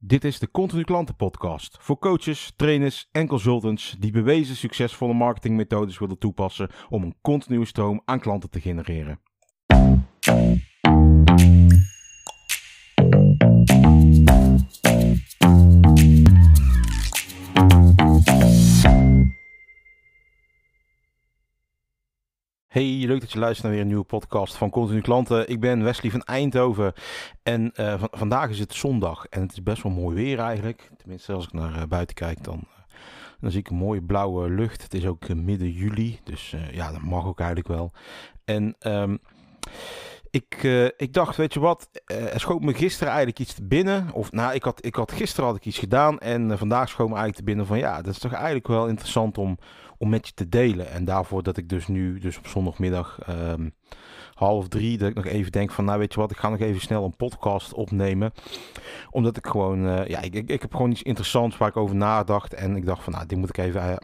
Dit is de Continu Klanten Podcast voor coaches, trainers en consultants die bewezen succesvolle marketingmethodes willen toepassen om een continue stroom aan klanten te genereren. Hey, leuk dat je luistert naar weer een nieuwe podcast van Continu Klanten. Ik ben Wesley van Eindhoven en uh, vandaag is het zondag en het is best wel mooi weer eigenlijk. Tenminste, als ik naar uh, buiten kijk, dan, uh, dan zie ik een mooie blauwe lucht. Het is ook midden juli, dus ja, dat mag ook eigenlijk wel. En um, ik, uh, ik dacht, weet je wat, uh, er schoot me gisteren eigenlijk iets te binnen. Of nou, ik had, ik had gisteren had ik iets gedaan en uh, vandaag schoot me eigenlijk te binnen van ja, dat is toch eigenlijk wel interessant om, om met je te delen. En daarvoor dat ik dus nu, dus op zondagmiddag um, half drie, dat ik nog even denk van nou weet je wat, ik ga nog even snel een podcast opnemen. Omdat ik gewoon, ja, ik, ik, ik heb gewoon iets interessants waar ik over nadacht. En ik dacht van nou, dit moet ik even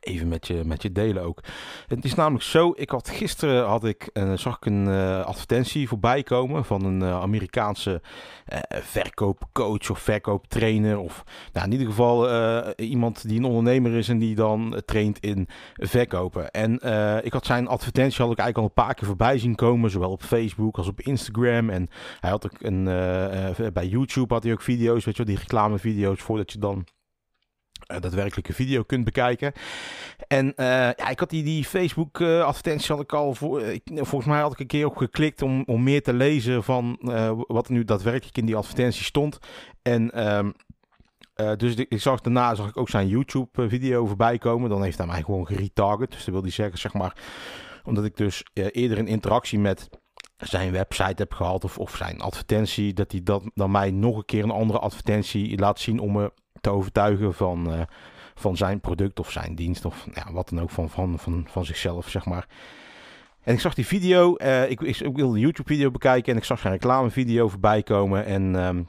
even met je, met je delen ook. Het is namelijk zo, ik had gisteren had ik, uh, zag ik een uh, advertentie voorbij komen van een uh, Amerikaanse verkoopcoach of verkooptrainer of nou, in ieder geval iemand die een ondernemer is en die dan traint in verkopen. En ik had zijn advertentie had ik eigenlijk al een paar keer voorbij zien komen, zowel op Facebook als op Instagram en hij had ook een bij YouTube had hij ook video's, weet je wel, die reclamevideo's voordat je dan daadwerkelijke video kunt bekijken. En uh, ja, ik had die, die Facebook uh, advertentie had ik al voor, ik, volgens mij had ik een keer op geklikt om, om meer te lezen van wat er nu daadwerkelijk in die advertentie stond. En um, dus ik zag daarna zag ik ook zijn YouTube video voorbij komen. Dan heeft hij mij gewoon geretarget. Dus dat wil hij zeggen, zeg maar, omdat ik dus eerder een interactie met zijn website heb gehad of, of zijn advertentie, dat hij dat dan mij nog een keer een andere advertentie laat zien om me te overtuigen van, uh, van zijn product of zijn dienst of ja, wat dan ook van, van, van, van zichzelf, zeg maar. En ik zag die video, uh, ik, ik, wilde een YouTube video bekijken en ik zag zijn reclamevideo voorbij komen en... Um,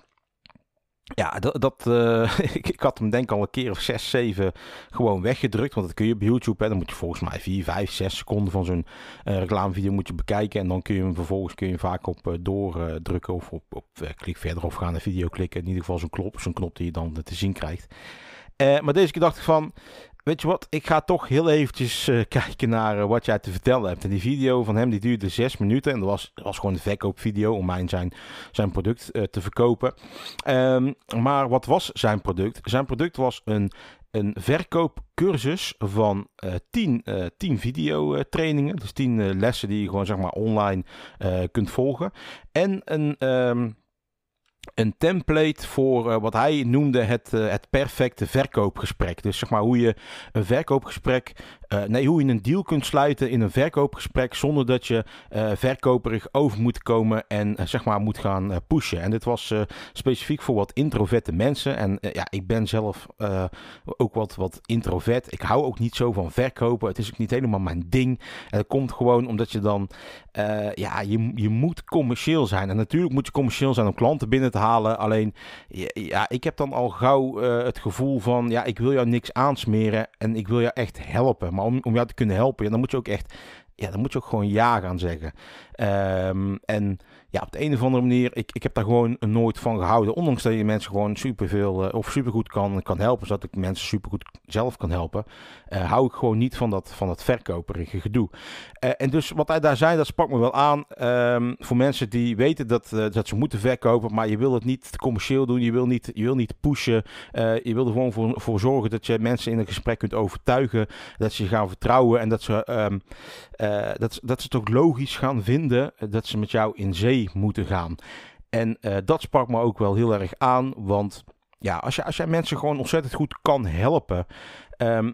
ja, dat, dat uh, ik, ik, had hem denk al een keer of 6, 7 gewoon weggedrukt. Want dat kun je op YouTube. Hè, dan moet je volgens mij 4, 5, 6 seconden van zo'n uh, reclamevideo moet je bekijken. En dan kun je hem vervolgens kun je vaak op uh, doordrukken of op, op klik verder of gaan naar video klikken. In ieder geval zo'n knop, zo'n knop die je dan te zien krijgt. maar deze keer dacht ik van, Weet je wat, ik ga toch heel eventjes uh, kijken naar uh, wat jij te vertellen hebt. En die video van hem die duurde zes minuten. En dat was, was gewoon een verkoopvideo om mijn zijn, zijn product uh, te verkopen. Um, maar wat was zijn product? Zijn product was een, een verkoopcursus van 10, uh, 10 videotrainingen. Dus 10 lessen die je gewoon zeg maar online kunt volgen. En een... Um, een template voor uh, wat hij noemde het, uh, het perfecte verkoopgesprek. Dus zeg maar hoe je een verkoopgesprek, uh, nee, hoe je een deal kunt sluiten in een verkoopgesprek zonder dat je verkoperig over moet komen en zeg maar moet gaan pushen. En dit was specifiek voor wat introverte mensen. En ja, ik ben zelf ook wat, wat introvert. Ik hou ook niet zo van verkopen. Het is ook niet helemaal mijn ding. En dat komt gewoon omdat je dan, ja, je, je moet commercieel zijn. En natuurlijk moet je commercieel zijn om klanten binnen halen. Alleen, ja, ik heb dan al gauw uh, het gevoel van, ja, ik wil jou niks aansmeren en ik wil jou echt helpen. Maar om, om jou te kunnen helpen, ja, dan moet je ook echt, ja, dan moet je ook gewoon ja gaan zeggen. Um, en ja, op de een of andere manier, ik, ik heb daar gewoon nooit van gehouden. Ondanks dat je mensen gewoon superveel uh, of supergoed kan, kan helpen, zodat ik mensen supergoed zelf kan helpen, uh, hou ik gewoon niet van dat, van dat verkoperige gedoe. Uh, en dus wat hij daar zei, dat sprak me wel aan. Um, voor mensen die weten dat, dat ze moeten verkopen, maar je wil het niet commercieel doen, je wil niet, je wil niet pushen. je wil er gewoon voor, voor zorgen dat je mensen in een gesprek kunt overtuigen, dat ze je gaan vertrouwen en dat ze, um, dat, dat ze het ook logisch gaan vinden dat ze met jou in zee moeten gaan. En uh, dat sprak me ook wel heel erg aan, want ja, als, je, als jij mensen gewoon ontzettend goed kan helpen, um,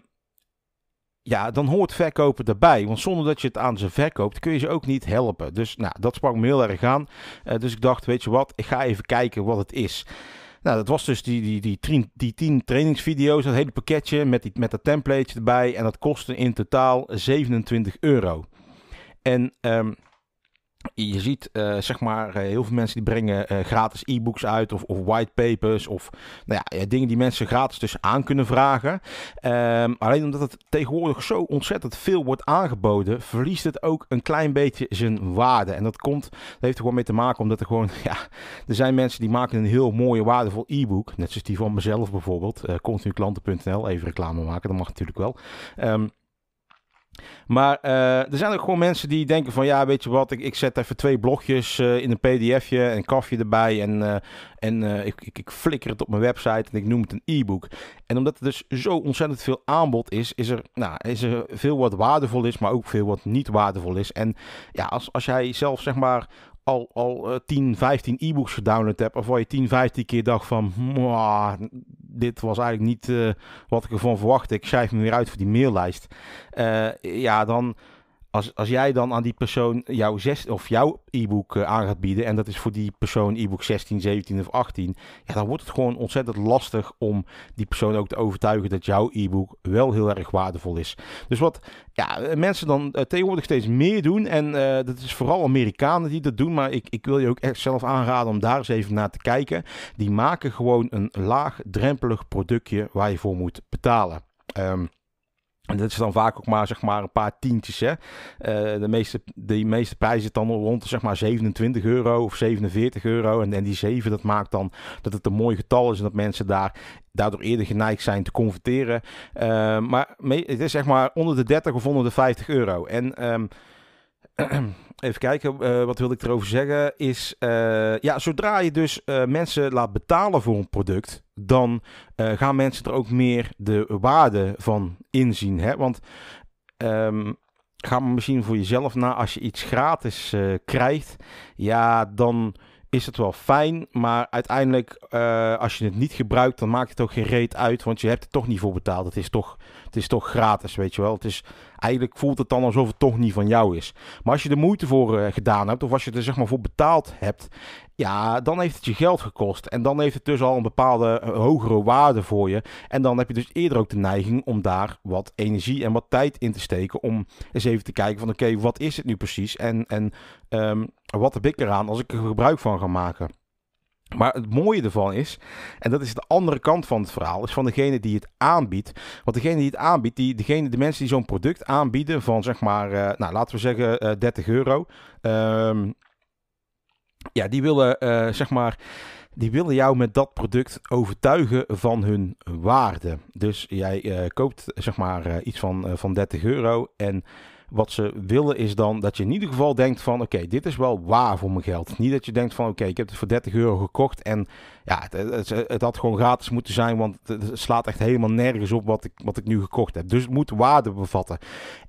ja, dan hoort verkopen erbij. Want zonder dat je het aan ze verkoopt, kun je ze ook niet helpen. Dus nou, dat sprak me heel erg aan. Uh, dus ik dacht, weet je wat, ik ga even kijken wat het is. Nou, dat was dus die, die, die, die, die 10 trainingsvideo's, dat hele pakketje met, die, met dat template erbij. En dat kostte in totaal 27 euro. En um, je ziet, uh, zeg maar, uh, heel veel mensen die brengen uh, gratis e-books uit of, of whitepapers of nou ja, dingen die mensen gratis dus aan kunnen vragen. Um, alleen omdat het tegenwoordig zo ontzettend veel wordt aangeboden, verliest het ook een klein beetje zijn waarde. En dat komt, dat heeft er gewoon mee te maken omdat er gewoon, ja, er zijn mensen die maken een heel mooie, waardevol e-book. Net zoals die van mezelf bijvoorbeeld, continuuklanten.nl, even reclame maken, dat mag natuurlijk wel. Um, maar uh, er zijn ook gewoon mensen die denken van ja, weet je wat, ik, ik zet even twee blogjes uh, in een pdfje en een kafje erbij en, uh, en ik, ik, ik, flikker het op mijn website en ik noem het een e-book. En omdat er dus zo ontzettend veel aanbod is, is er, nou, is er veel wat waardevol is, maar ook veel wat niet waardevol is. En ja, als, als jij zelf zeg maar al, al uh, 10, 15 e-books gedownload heb, waarvan je 10, 15 keer dacht van, dit was eigenlijk niet uh, wat ik ervan verwachtte. Ik schrijf me weer uit voor die maillijst. Uh, ja, dan als, als jij dan aan die persoon jouw, zes, of jouw e-book uh, aan gaat bieden, en dat is voor die persoon e-book 16, 17 of 18, ja, dan wordt het gewoon ontzettend lastig om die persoon ook te overtuigen dat jouw e-book wel heel erg waardevol is. Dus wat ja, mensen dan uh, tegenwoordig steeds meer doen, en uh, dat is vooral Amerikanen die dat doen, maar ik, ik wil je ook echt zelf aanraden om daar eens even naar te kijken. Die maken gewoon een laagdrempelig productje waar je voor moet betalen. Um, en dat is dan vaak ook maar, zeg maar een paar tientjes. Hè? Uh, de, meeste, de meeste prijzen zitten dan rond zeg maar 27 euro of 47 euro. En, en die 7, dat maakt dan dat het een mooi getal is en dat mensen daar daardoor eerder geneigd zijn te converteren. Uh, maar het is zeg maar onder de 30 of onder de 50 euro. En um, even kijken, uh, wat wil ik erover zeggen? Is uh, ja, zodra je dus uh, mensen laat betalen voor een product, dan gaan mensen er ook meer de waarde van inzien. Hè? Want um, ga maar misschien voor jezelf na, als je iets gratis krijgt, ja, dan is het wel fijn. Maar uiteindelijk, als je het niet gebruikt, dan maakt het ook geen reet uit. Want je hebt er toch niet voor betaald. Het is toch, het is toch gratis, weet je wel. Het is, eigenlijk voelt het dan alsof het toch niet van jou is. Maar als je er moeite voor uh, gedaan hebt, of als je er zeg maar voor betaald hebt, ja, dan heeft het je geld gekost. En dan heeft het dus al een bepaalde uh, hogere waarde voor je. En dan heb je dus eerder ook de neiging om daar wat energie en wat tijd in te steken. Om eens even te kijken van oké, wat is het nu precies? En, en um, wat heb ik eraan als ik er gebruik van ga maken? Maar het mooie ervan is, en dat is de andere kant van het verhaal, is van degene die het aanbiedt. Want degene die het aanbiedt, die, degene, de mensen die zo'n product aanbieden van zeg maar, uh, nou laten we zeggen uh, 30 euro. Um, ja, die willen uh, zeg maar, die willen jou met dat product overtuigen van hun waarde. Dus jij koopt zeg maar iets van, van 30 euro en wat ze willen is dan dat je in ieder geval denkt van oké, dit is wel waar voor mijn geld. Niet dat je denkt van oké, ik heb het voor 30 euro gekocht en ja, het, het, het, had gewoon gratis moeten zijn, want het slaat echt helemaal nergens op wat ik, wat ik nu gekocht heb. Dus het moet waarde bevatten.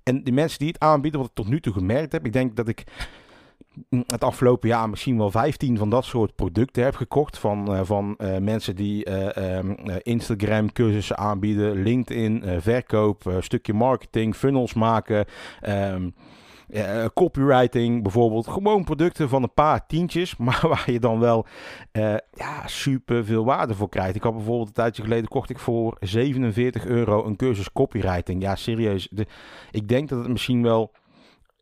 En die mensen die het aanbieden, wat ik tot nu toe gemerkt heb, ik denk dat ik het afgelopen jaar misschien wel 15 van dat soort producten heb gekocht. Van, uh, van uh, mensen die uh, um, Instagram cursussen aanbieden, LinkedIn, verkoop, stukje marketing, funnels maken. Uh, copywriting bijvoorbeeld. Gewoon producten van een paar tientjes, maar waar je dan wel uh, ja, super veel waarde voor krijgt. Ik had bijvoorbeeld een tijdje geleden kocht ik voor 47 euro een cursus copywriting. Ja, serieus. Ik denk dat het misschien wel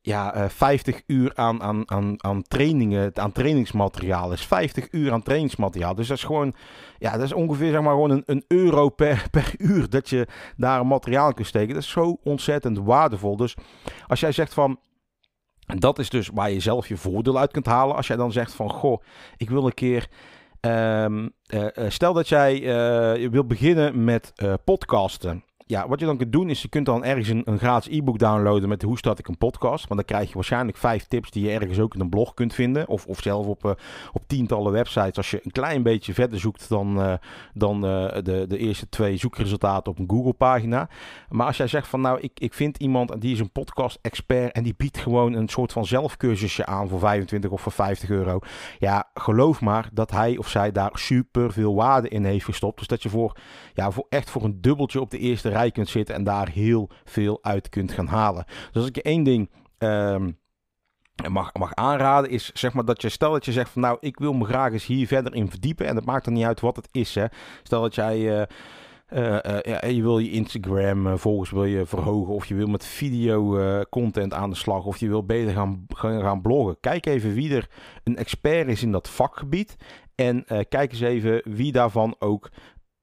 ja, uh, 50 uur aan, aan, aan, aan trainingen, aan trainingsmateriaal is. 50 uur aan trainingsmateriaal. Dus dat is gewoon, ja, dat is ongeveer zeg maar gewoon een, een euro per, per uur dat je daar materiaal kunt steken. Dat is zo ontzettend waardevol. Dus als jij zegt van, dat is dus waar je zelf je voordeel uit kunt halen. Als jij dan zegt van, goh, ik wil een keer... Um, uh, stel dat jij uh, wil beginnen met podcasten ja, wat je dan kunt doen is je kunt dan ergens een, gratis e-book downloaden met hoe start ik een podcast. Want dan krijg je waarschijnlijk vijf tips die je ergens ook in een blog kunt vinden. Of, of zelf op, uh, op tientallen websites. Als je een klein beetje verder zoekt dan, uh, dan uh, de, de eerste twee zoekresultaten op een Google pagina. Maar als jij zegt van nou ik, ik vind iemand die is een podcast expert en die biedt gewoon een soort van zelfcursusje aan voor 25 of voor 50 euro. Ja, geloof maar dat hij of zij daar super veel waarde in heeft gestopt. Dus dat je voor, ja, voor echt voor een dubbeltje op de eerste kunt zitten en daar heel veel uit kunt gaan halen. Dus als ik je één ding um, mag, mag aanraden, is zeg maar dat je, stel dat je zegt van nou, ik wil me graag eens hier verder in verdiepen en het maakt er niet uit wat het is. Hè. Stel dat jij. Uh, ja, je wil je Instagram volgens wil je verhogen, of je wil met video content aan de slag, of je wil beter gaan, gaan, gaan bloggen. Kijk even wie er een expert is in dat vakgebied. En kijk eens even wie daarvan ook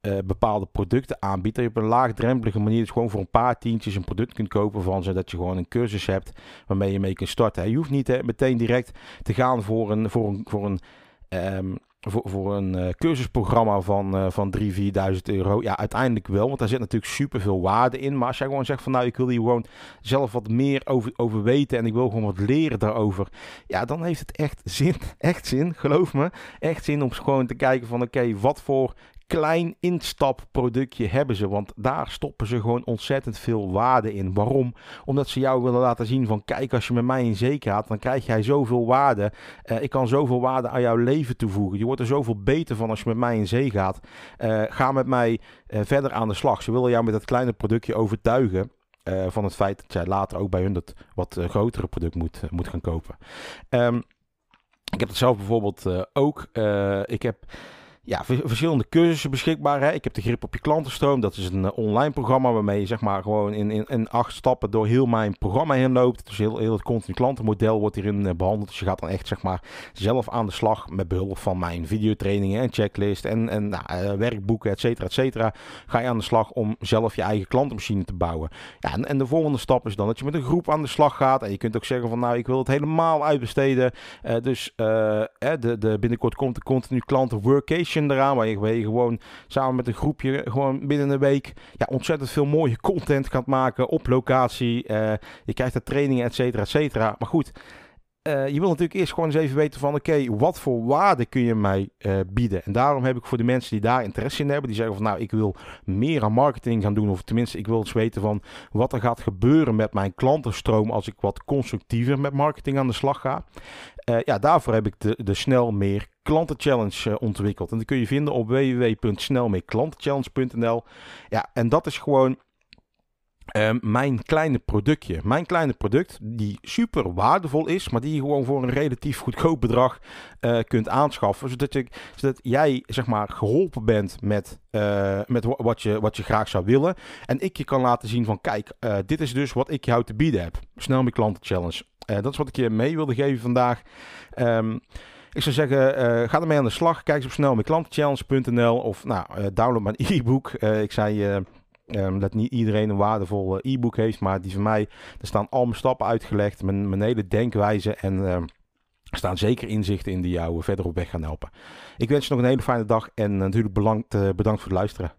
uh, bepaalde producten aanbiedt. Dat je op een laagdrempelige manier dus gewoon voor een paar tientjes een product kunt kopen van zodat je gewoon een cursus hebt waarmee je mee kunt starten. Je hoeft niet hè, meteen direct te gaan voor een, voor een, voor een um, voor, voor een uh, cursusprogramma van, uh, van 3.000, 4.000 euro. Ja, uiteindelijk wel, want daar zit natuurlijk super veel waarde in. Maar als jij gewoon zegt van nou, ik wil hier gewoon zelf wat meer over, over weten en ik wil gewoon wat leren daarover. Ja, dan heeft het echt zin, echt zin, geloof me. Echt zin om gewoon te kijken van oké, wat voor klein instapproductje hebben ze. Want daar stoppen ze gewoon ontzettend veel waarde in. Waarom? Omdat ze jou willen laten zien van kijk, als je met mij in zee gaat, dan krijg jij zoveel waarde. Uh, ik kan zoveel waarde aan jouw leven toevoegen. Je wordt er zoveel beter van als je met mij in zee gaat. Uh, ga met mij uh, verder aan de slag. Ze willen jou met dat kleine productje overtuigen. Van het feit dat jij later ook bij hun dat wat grotere product moet, moet gaan kopen. Um, ik heb het zelf bijvoorbeeld ook. ik heb ja, verschillende cursussen beschikbaar. Hè. Ik heb de grip op je klantenstroom. Dat is een uh, online programma waarmee je zeg maar gewoon in, in, in, acht stappen door heel mijn programma heen loopt. Dus heel, heel het continu klantenmodel wordt hierin uh, behandeld. Dus je gaat dan echt zeg maar zelf aan de slag met behulp van mijn videotrainingen en checklist en, en nou, uh, werkboeken, et cetera, et cetera. Ga je aan de slag om zelf je eigen klantenmachine te bouwen. Ja, en, en, de volgende stap is dan dat je met een groep aan de slag gaat. En je kunt ook zeggen van nou, ik wil het helemaal uitbesteden. dus de, de, binnenkort komt de continu klanten workation eraan. Waar je, gewoon samen met een groepje gewoon binnen een week ja, ontzettend veel mooie content gaat maken op locatie. Uh, je krijgt er trainingen, et cetera, et cetera. Maar goed, uh, je wil natuurlijk eerst gewoon eens even weten van oké, wat voor waarde kun je mij uh, bieden? En daarom heb ik voor de mensen die daar interesse in hebben, die zeggen van nou, ik wil meer aan marketing gaan doen, of tenminste, ik wil eens weten van wat er gaat gebeuren met mijn klantenstroom als ik wat constructiever met marketing aan de slag ga. Ja, daarvoor heb ik de, de Snel Meer Klantenchallenge uh, ontwikkeld. En die kun je vinden op www.snelmeerklantenchallenge.nl. Ja, en dat is gewoon Um, mijn kleine productje. Mijn kleine product die super waardevol is, maar die je gewoon voor een relatief goedkoop bedrag uh, kunt aanschaffen. Zodat, je, zodat jij zeg maar geholpen bent met, uh, met wat, je, wat je graag zou willen. En ik je kan laten zien van kijk, dit is dus wat ik jou te bieden heb. Snel mijn klanten challenge. dat is wat ik je mee wilde geven vandaag. Um, ik zou zeggen, uh, ga ermee aan de slag. Kijk eens op snel met klantenchallenge.nl of nou, uh, download mijn e-book. Uh, ik zei Um, dat niet iedereen een waardevol e-book heeft, maar die van mij, er staan al mijn stappen uitgelegd, mijn, hele denkwijze en uh, er staan zeker inzichten in die jou verder op weg gaan helpen. Ik wens je nog een hele fijne dag en natuurlijk bedankt, bedankt voor het luisteren.